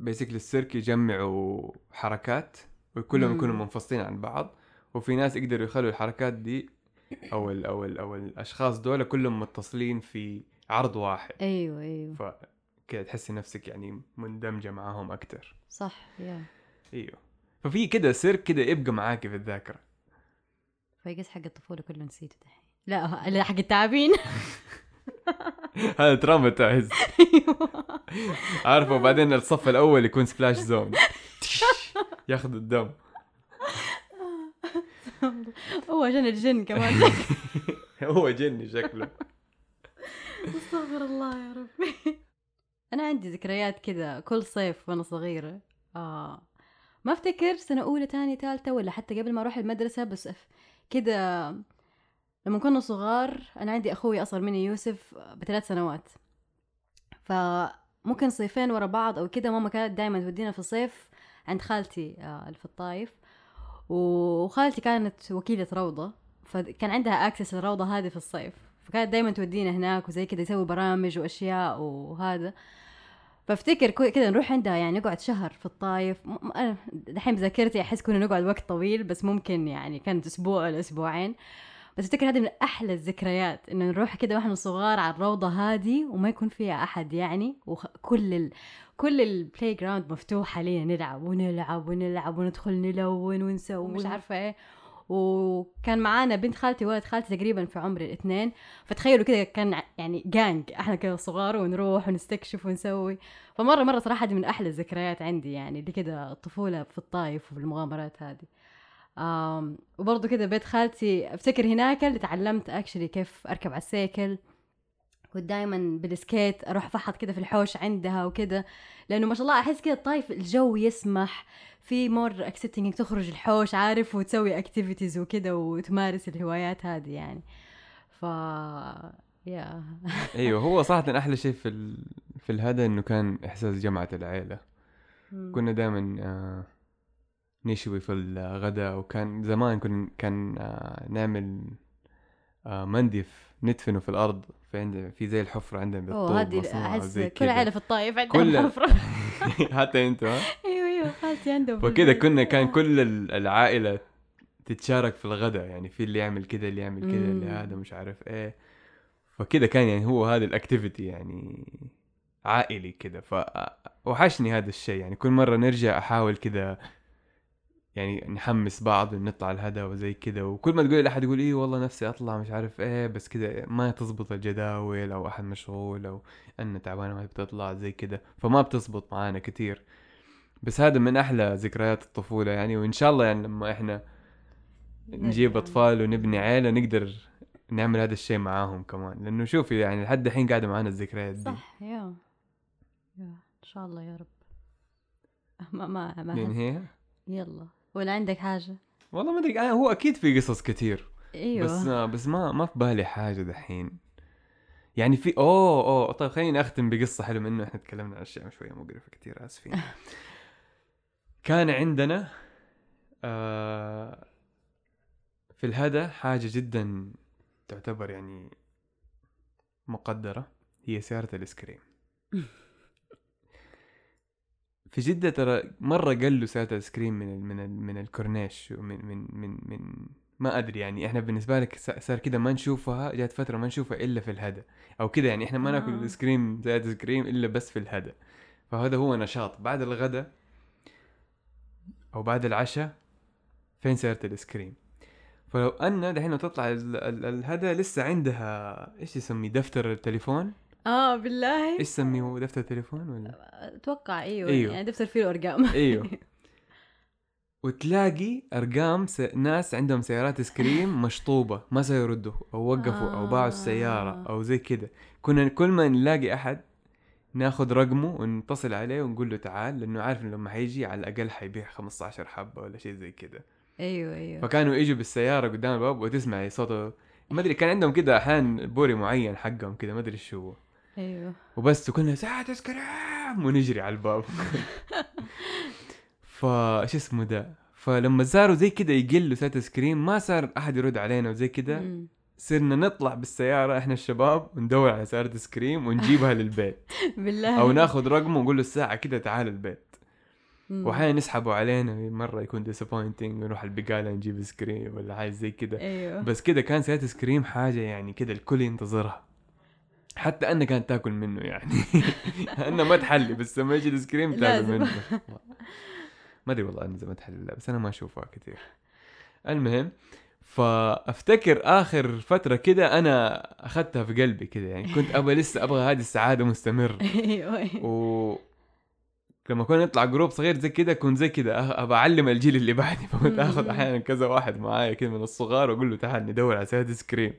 بيسكلي السيرك يجمعوا حركات وكلهم. يكونوا منفصلين عن بعض. وفي ناس يقدروا يخلوا الحركات دي أو ال أو ال أو الأشخاص دول كلهم متصلين في عرض واحد. أيوه أيوه. فكذا تحسي نفسك يعني مندمجة معاهم أكثر صح يا. أيوه. ففي كده سيرك كده يبقى معاكي في الذاكرة. فيقص حق الطفولة كله نسيته دحين لا لا حق التعابين. هذا تراماتايز عارفه وبعدين الصف الأول يكون سبلاش زون ياخذ الدم. هو عشان الجن كمان. هو جني شكله. استغفر الله يا ربي. أنا عندي ذكريات كذا كل صيف وأنا صغيرة. آه. ما أفتكر سنة أولى تانية ثالثة ولا حتى قبل ما أروح المدرسة بس كذا لما كنا صغار أنا عندي أخوي أصغر مني يوسف بثلاث سنوات. فممكن صيفين ورا بعض أو كده ماما كانت دائما تودينا في الصيف عند خالتي آه في الطايف وخالتي كانت وكيلة روضة فكان عندها اكسس للروضة هذه في الصيف. فكانت دايما تودينا هناك وزي كذا يسوي برامج وأشياء وهذا. فأفتكر كذا نروح عندها يعني نقعد شهر في الطايف. أنا دحين بذاكرتي أحس كنا نقعد وقت طويل بس ممكن يعني كانت أسبوع ولا أسبوعين. بس أفتكر هذه من أحلى الذكريات انه نروح كده وإحنا صغار على الروضة هذه وما يكون فيها أحد يعني وكل ال... كل ال playground مفتوحه لينا نلعب ونلعب ونلعب وندخل نلون ونسوي مش. عارفة إيه. وكان معانا بنت خالتي وولد خالتي تقريبا في عمر الاثنين. فتخيلوا كده كان يعني جانج إحنا كده صغار ونروح ونستكشف ونسوي. فمرة مرة صراحة دي من أحلى الذكريات عندي يعني دي كده الطفولة في الطايف وفي المغامرات هذه. آم وبرضه كده بيت خالتي افتكر هناك اللي تعلمت actually كيف أركب على السيكل كنت دائما بالسكيت أروح فحط كده في الحوش عندها وكده لأنه ما شاء الله أحس كده الطايف الجو يسمح في more accepting تخرج الحوش عارف وتسوي activities وكده وتمارس الهوايات هذه يعني. ف yeah أيوه هو صراحة أحلى شيء في ال... في الهذا إنه كان إحساس جمعة العيلة. كنا دائما آه نشوي في الغداء وكان زمان كنا كان آه نعمل آه مندف ندفنه في الأرض في عند في زي الحفرة عندنا بالطوب أوه هذه أحس كل. عائلة في الطايف كل- عندها حفرة حتى ها أيوه أيوه خالتي عندهم البيت. كنا كان كل ال- العائلة تتشارك في الغداء يعني في اللي يعمل كده اللي يعمل كده اللي. هذا مش عارف إيه فكده كان يعني هو هذا الأكتيفيتي يعني عائلي كده ف وحشني هذا الشيء يعني كل مرة نرجع أحاول كده يعني نحمس بعض نطلع الهدى وزي كده وكل ما تقول لأحد يقول إيه والله نفسي أطلع مش عارف إيه بس كده ما تزبط الجداول أو أحد مشغول أو أنا تعبانة ما بتطلع زي كده فما بتزبط معانا كتير. بس هذا من أحلى ذكريات الطفولة يعني وإن شاء الله يعني لما إحنا نجيب. أطفال ونبني عيلة نقدر نعمل هذا الشيء معاهم كمان لأنه شوفي يعني لحد الحين قاعدة معانا الذكريات دي. صح يا. يا إن شاء الله يا رب. ما ما ما. هي يلا. ولا عندك حاجة؟ والله ما أدري آه هو أكيد في قصص كتير. إيوه. بس آه بس ما ما في بالي حاجة دحين. يعني في أوه أوه طيب خليني أختم بقصة حلوة منه. إحنا تكلمنا عن أشياء شوية مقرفة كتير آسفين. كان عندنا آه في الهدى حاجة جدا تعتبر يعني مقدرة هي سيارة ال ice cream. في جدة ترى مرة قلوا سيارة ال ice cream من ال من ال من الكورنيش ومن من من من ما أدري يعني إحنا بالنسبة لك صار كده ما نشوفها جات فترة ما نشوفها إلا في الهدى أو كده يعني إحنا ما ناكل آه. ال ice cream زي ال ice cream إلا بس في الهدى. فهذا هو نشاط. بعد الغداء أو بعد العشاء فين سيارة ال ice cream؟ فلو أن دحين تطلع ال- ال- الهدى لسه عندها إيش يسمي دفتر التليفون. آه بالله. إيش يسميه هو دفتر التليفون ولا؟ أتوقع أيوه, أيوه. يعني دفتر فيه الأرقام. إيوه. وتلاقي أرقام س... ناس عندهم سيارات ice cream مشطوبة ما سيردوا أو وقفوا أو باعوا السيارة آه. أو زي كده. كنا كل ما نلاقي أحد ناخذ رقمه ونتصل عليه ونقول له تعال لأنه عارف إنه لما حيجي على الأقل حيبيع 15 حبة ولا شيء زي كده. أيوه أيوه. فكانوا يجوا بالسيارة قدام الباب وتسمعي صوته. ما أدري كان عندهم كده أحيانا بوري معين حقهم كده ما أدري شو هو. أيوه. وبس وكنا ساعة سكريم ونجري على الباب. فايش اسمه ده؟ فلما صاروا زي كده يقلوا ساعة ice cream ما صار أحد يرد علينا وزي كده. صرنا نطلع بالسيارة إحنا الشباب وندور على سيارة ice cream ونجيبها للبيت. بالله. أو ناخذ رقمه ونقول له الساعة كده تعال البيت. واحيانا يسحبوا علينا مرة يكون disappointing نروح البقالة نجيب ice cream ولا حاجة زي كده. أيوه. بس كده كان سيارة ice cream حاجة يعني كده الكل ينتظرها. حتى أنا كانت تاكل منه يعني. أنا ما تحلي بس لما يجي ال ice cream تاكل لازم. منه. ما أدري والله إذا ما تحلي لا بس أنا ما أشوفها كثير. المهم فأفتكر آخر فترة كده أنا أخذتها في قلبي كده يعني. كنت أبغى لسه أبغى هذه السعادة مستمر. أيوه. أيوة. و لما كنا نطلع group صغير زي كده كنت زي كده أه- ابى أعلم الجيل اللي بعدي. فكنت آخذ. أحيانا كذا واحد معايا كده من الصغار وأقول له تعال ندور على سيارة ice cream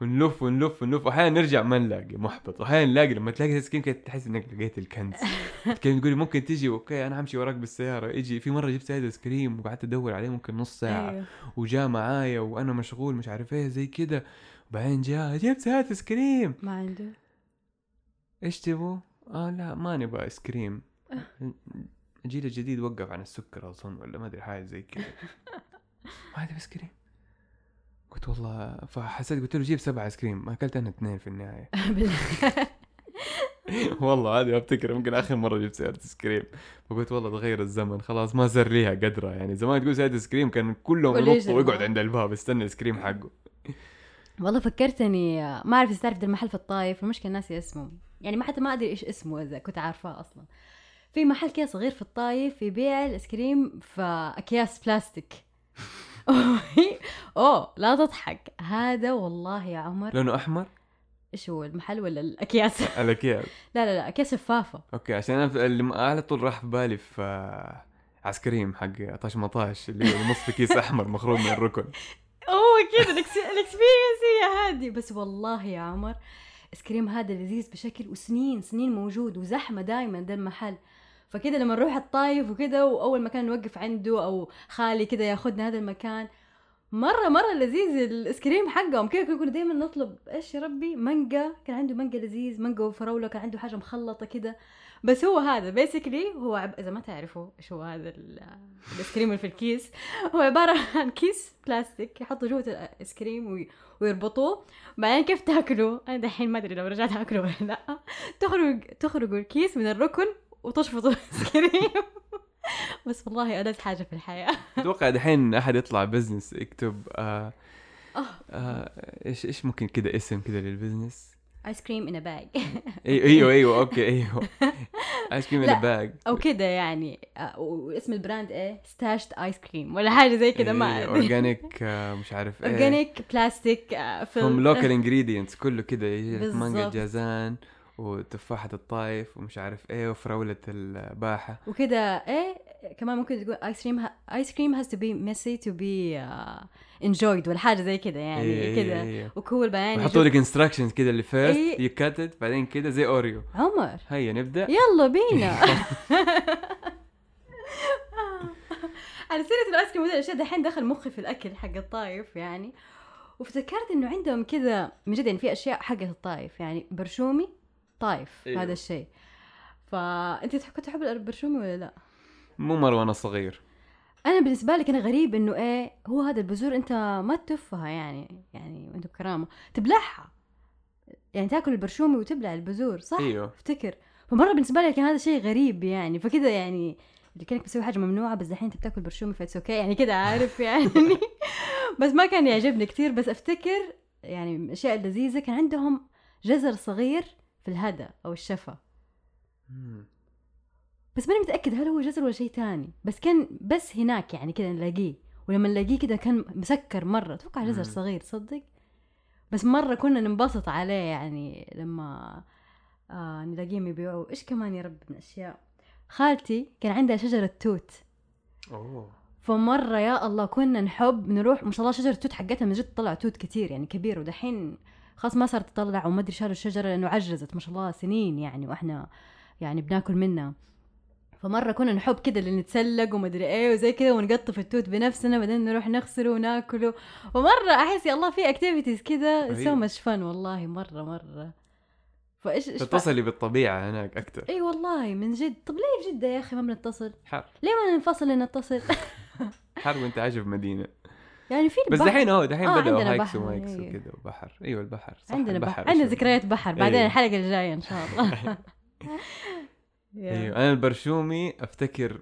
ونلف ونلف ونلف. واحيانا نرجع ما نلاقي محبط. واحيانا نلاقي لما تلاقي ice cream كده تحس إنك لقيت الكنز. كان تقولي ممكن تجي okay أنا همشي وراك بالسيارة. يجي في مرة جبت سيارة ice cream وقعدت أدور عليه ممكن نص ساعة. أيوه. وجاء معايا وأنا مشغول مش عارف إيه زي كده. وبعدين جاء جبت سيارة ice cream ما عنده. إيش تبغوا؟ آه لا ما نبغى ice cream. الجيل الجديد وقف عن السكر أظن ولا ما أدري حاجة زي كذا ما عندي ice cream. قلت والله فحسيت قلت له جيب سبعة ice cream. أكلت أنا اثنين في النهاية. والله هذه أفتكر يمكن آخر مرة جبت سيارة ice cream. فقلت والله تغير الزمن. خلاص ما صار ليها قدرها يعني. زمان تقول سيارة ice cream كان كلهم كل ينطوا. ويقعد عند الباب يستنى ال ice cream حقه. والله فكرتني ما أعرف إذا تعرف المحل في الطايف. المشكلة ناسي اسمه. يعني ما حتى ما أدري إيش اسمه إذا كنت عارفاه أصلا. في محل كده صغير في الطايف يبيع ال ice cream في اكياس بلاستيك. أوه لا تضحك. هذا والله يا عمر. لونه أحمر؟ إيش هو المحل ولا الأكياس؟ كيف لا لا لا أكياس شفافه okay عشان أنا اللي على طول راح في بالي في ice cream حق طاش ما طاش اللي هو نص كيس أحمر مخروم من الركن. أوه كذا ال experience هي هذه. بس والله يا عمر ice cream هذا لذيذ بشكل وسنين سنين موجود وزحمة دائما ده المحل. فكده لما نروح الطايف وكده وأول مكان نوقف عنده أو خالي كده ياخذنا هذا المكان مره مرة لذيذ ال ice cream حقهم. كده كنا دائما نطلب إيش يا ربي؟ مانجا. كان عنده مانجا لذيذ مانجا وفراولة كان عنده حاجة مخلطة كده. بس هو هذا basically هو عب... إذا ما تعرفوا إيش هو هذا ال- ice cream اللي في الكيس. هو عبارة عن كيس بلاستيك يحطوا جوة ال ice cream وي... ويربطوه. بعدين كيف تاكلوا أنا دحين ما أدري لو رجعت أكله ولا لأ. تخرج تخرجوا الكيس من الركن وتشفطوا ال ice cream بس والله ألذ حاجة في الحياة. أتوقع دحين أحد يطلع business يكتب آه آه إيش إيش ممكن كده اسم كده لل business ice cream in bag أيوه أيوه okay أيوه. ice cream. in bag أو كده يعني آه، واسم ال brand إيه؟ ستاشت ice cream ولا حاجة زي كده ما ادري organic مش عارف إيه. organic plastic آه، from local ingredients كله كده لك مانجا. جازان. وتفاحة الطايف ومش عارف إيه وفراولة الباحة. وكده إيه كمان ممكن تقول ice cream ice cream has to be messy to be enjoyed ولا حاجة زي كده يعني إيه، كده. إيه، إيه. و cool بعدين ويحطوا يجوا- لك instructions كده اللي first إيه. you cut بعدين كده زي Oreo عمر. هيا نبدأ. يلا بينا. على سيرة الآيس كريم الأشياء دحين دخل مخي في الأكل حق الطايف يعني. وافتكرت إنه عندهم كذا من جد يعني في أشياء حقت الطايف يعني برشومي طايف أيوه. هذا الشيء فانت كنت تحب البرشومي ولا لا؟ مو مرة وأنا صغير. أنا بالنسبة لي كان غريب إنه إيه هو هذا البذور أنت ما تتفها يعني يعني انت بكرامه تبلعها. يعني تاكل البرشومي وتبلع البذور صح؟ أيوه. أفتكر. فمرة بالنسبة لي كان هذا شيء غريب يعني. فكذا يعني اللي كأنك بتسوي حاجة ممنوعة بس دحين أنت بتاكل برشومي ف it's okay. يعني كذا عارف يعني. بس ما كان يعجبني كثير بس أفتكر يعني من الاشياء اللذيذه كان عندهم جزر صغير في الهدى أو الشفا. بس ماني متأكد هل هو جزر ولا شيء تاني. بس كان بس هناك يعني كذا نلاقيه. ولما نلاقيه كذا كان مسكر مرة. أتوقع جزر. صغير تصدق؟ بس مرة كنا ننبسط عليه يعني لما آه نلاقيهم يبيعوه. إيش كمان يا رب من أشياء خالتي كان عندها شجرة توت. أوه. فمرة يا الله كنا نحب نروح ما شاء الله شجرة توت حقتها من جد تطلع توت كتير يعني كبير. ودحين خلاص ما صارت تطلع وما أدري شالوا الشجرة لأنه عجزت ما شاء الله سنين يعني وإحنا يعني بناكل منها. فمرة كنا نحب كده اللي نتسلق وما أدري إيه وزي كده ونقطف التوت بنفسنا بعدين نروح نغسله وناكله ومرة أحس يا الله في activities كده so. much fun والله مرة مرة. فايش تتصلي بالطبيعة هناك أكثر إي والله من جد. طب ليه بجدة يا أخي ما بنتصل؟ حر. ليه ما ننفصل نتصل حر وأنت عايشه في مدينة. يعني في بس. دحين أهو دحين آه، بدأوا hikes بحر، ومايكس. وكذا وبحر أيوه البحر صح عندنا البحر بحر عندنا. ذكريات بحر بعدين أيوة. الحلقة الجاية إن شاء الله أيوه أنا البرشومي أفتكر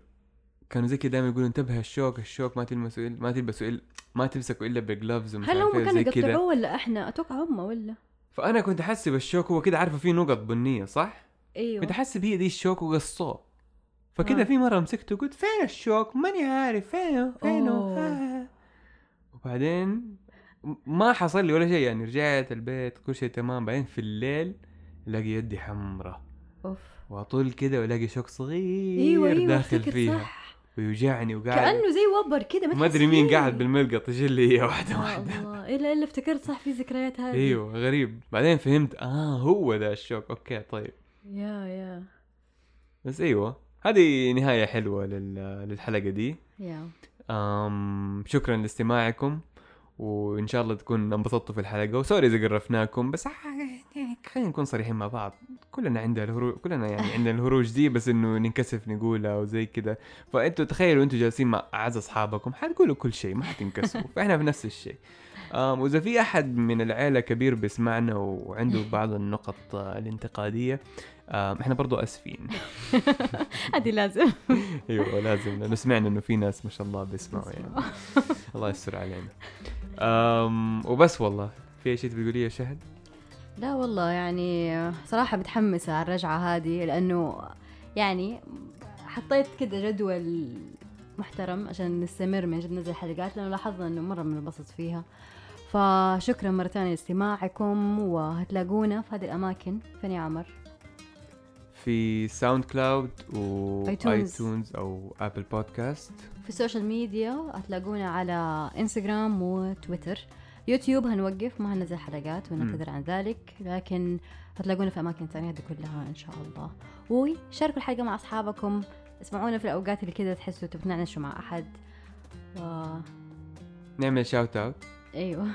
كانوا زي كده دائما يقولوا انتبه الشوك الشوك ما تلمسوا إلا ما تلبسوا الا ما تمسكوا إلا ب gloves ومش هل هم إيه كانوا يقطعوه ولا إحنا أتوقع هم ولا فأنا كنت احسب الشوك هو كده عارفة فيه نقط بنية صح؟ أيوه كنت احسب هي دي الشوك وقصوه فكده آه. في مرة مسكته قلت فين الشوك؟ ماني عارف فينه فينه. وبعدين ما حصل لي ولا شيء يعني رجعت البيت كل شيء تمام. بعدين في الليل الاقي يدي حمراء. أوف. وأطول كده وألاقي شوك صغير أيوه أيوه داخل فيها. صح. ويوجعني وقاعد كأنه زي وبر كده ما أدري مين. قاعد بالملقط يجي لي هي؟ واحدة واحدة. الله. الا إلا افتكرت صح في ذكريات هذه. أيوه غريب. بعدين فهمت آه هو ذا الشوك. okay طيب. yeah yeah. بس أيوه هذه نهاية حلوة لل... للحلقة دي. yeah. um شكرا لاستماعكم وإن شاء الله تكون انبسطتوا في الحلقة. و sorry إذا قرفناكم بس يعني خلينا نكون صريحين مع بعض. كلنا عندنا الهروج كلنا يعني عندنا الهروج دي بس إنه ننكسف نقولها وزي كده. فأنتوا تخيلوا أنتوا جالسين مع أعز أصحابكم حتقولوا كل شيء ما حتنكسفوا. فإحنا في نفس الشيء. وإذا في أحد من العيلة كبير بيسمعنا وعنده بعض النقط الانتقادية إحنا برضو آسفين. هذه لازم. أيوه لازم لأنه سمعنا إنه في ناس ما شاء الله بيسمعوا يعني. الله يستر علينا. أم وبس والله. في أي شيء تبي تقوليه يا شهد؟ لا والله يعني صراحة متحمسة على الرجعة هذه لأنه يعني حطيت كده جدول محترم عشان نستمر من جد ننزل حلقات لأنه لاحظنا إنه مرة بننبسط فيها. فشكرا مرة ثانية لاستماعكم وهتلاقونا في هذه الأماكن. فين يا عمر؟ في SoundCloud. و iTunes أو Apple Podcast في ال social media هتلاقونا على انستغرام وتويتر يوتيوب هنوقف ما هننزل حلقات ونعتذر عن ذلك لكن هتلاقونا في أماكن ثانية هذه كلها إن شاء الله. وشاركوا الحلقة مع أصحابكم اسمعونا في الأوقات اللي كذا تحسوا تبتنعنشوا مع أحد. و... نعمل shout out أيوه.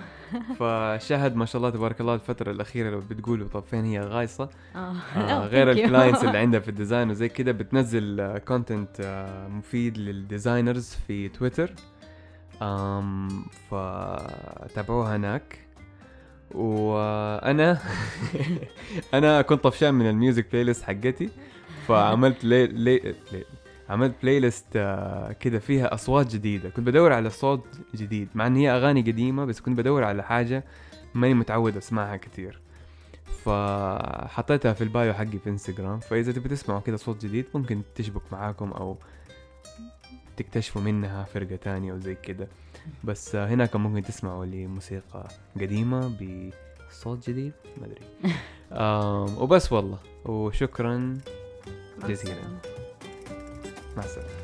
فشهد ما شاء الله تبارك الله الفترة الأخيرة لو بتقولوا طب فين هي غايصة. آه. آه لا، غير. ال clients اللي عندها في ال design وزي كده بتنزل content مفيد لل designers في تويتر. um, فتابعوها هناك. وأنا أنا كنت طفشان من ال music playlist حقتي فعملت لي لي لي عملت playlist آه، كده فيها أصوات جديدة. كنت بدور على صوت جديد مع إن هي أغاني قديمة بس كنت بدور على حاجة ماني متعود أسمعها كتير. فحطيتها في ال bio حقي في انستغرام فإذا تبي تسمعوا كده صوت جديد ممكن تشبك معاكم أو تكتشفوا منها فرقة تانية وزي كده. بس آه، هناك ممكن تسمعوا لموسيقى قديمة بصوت جديد ما أدري. وبس والله. وشكرا جزيلا. ます。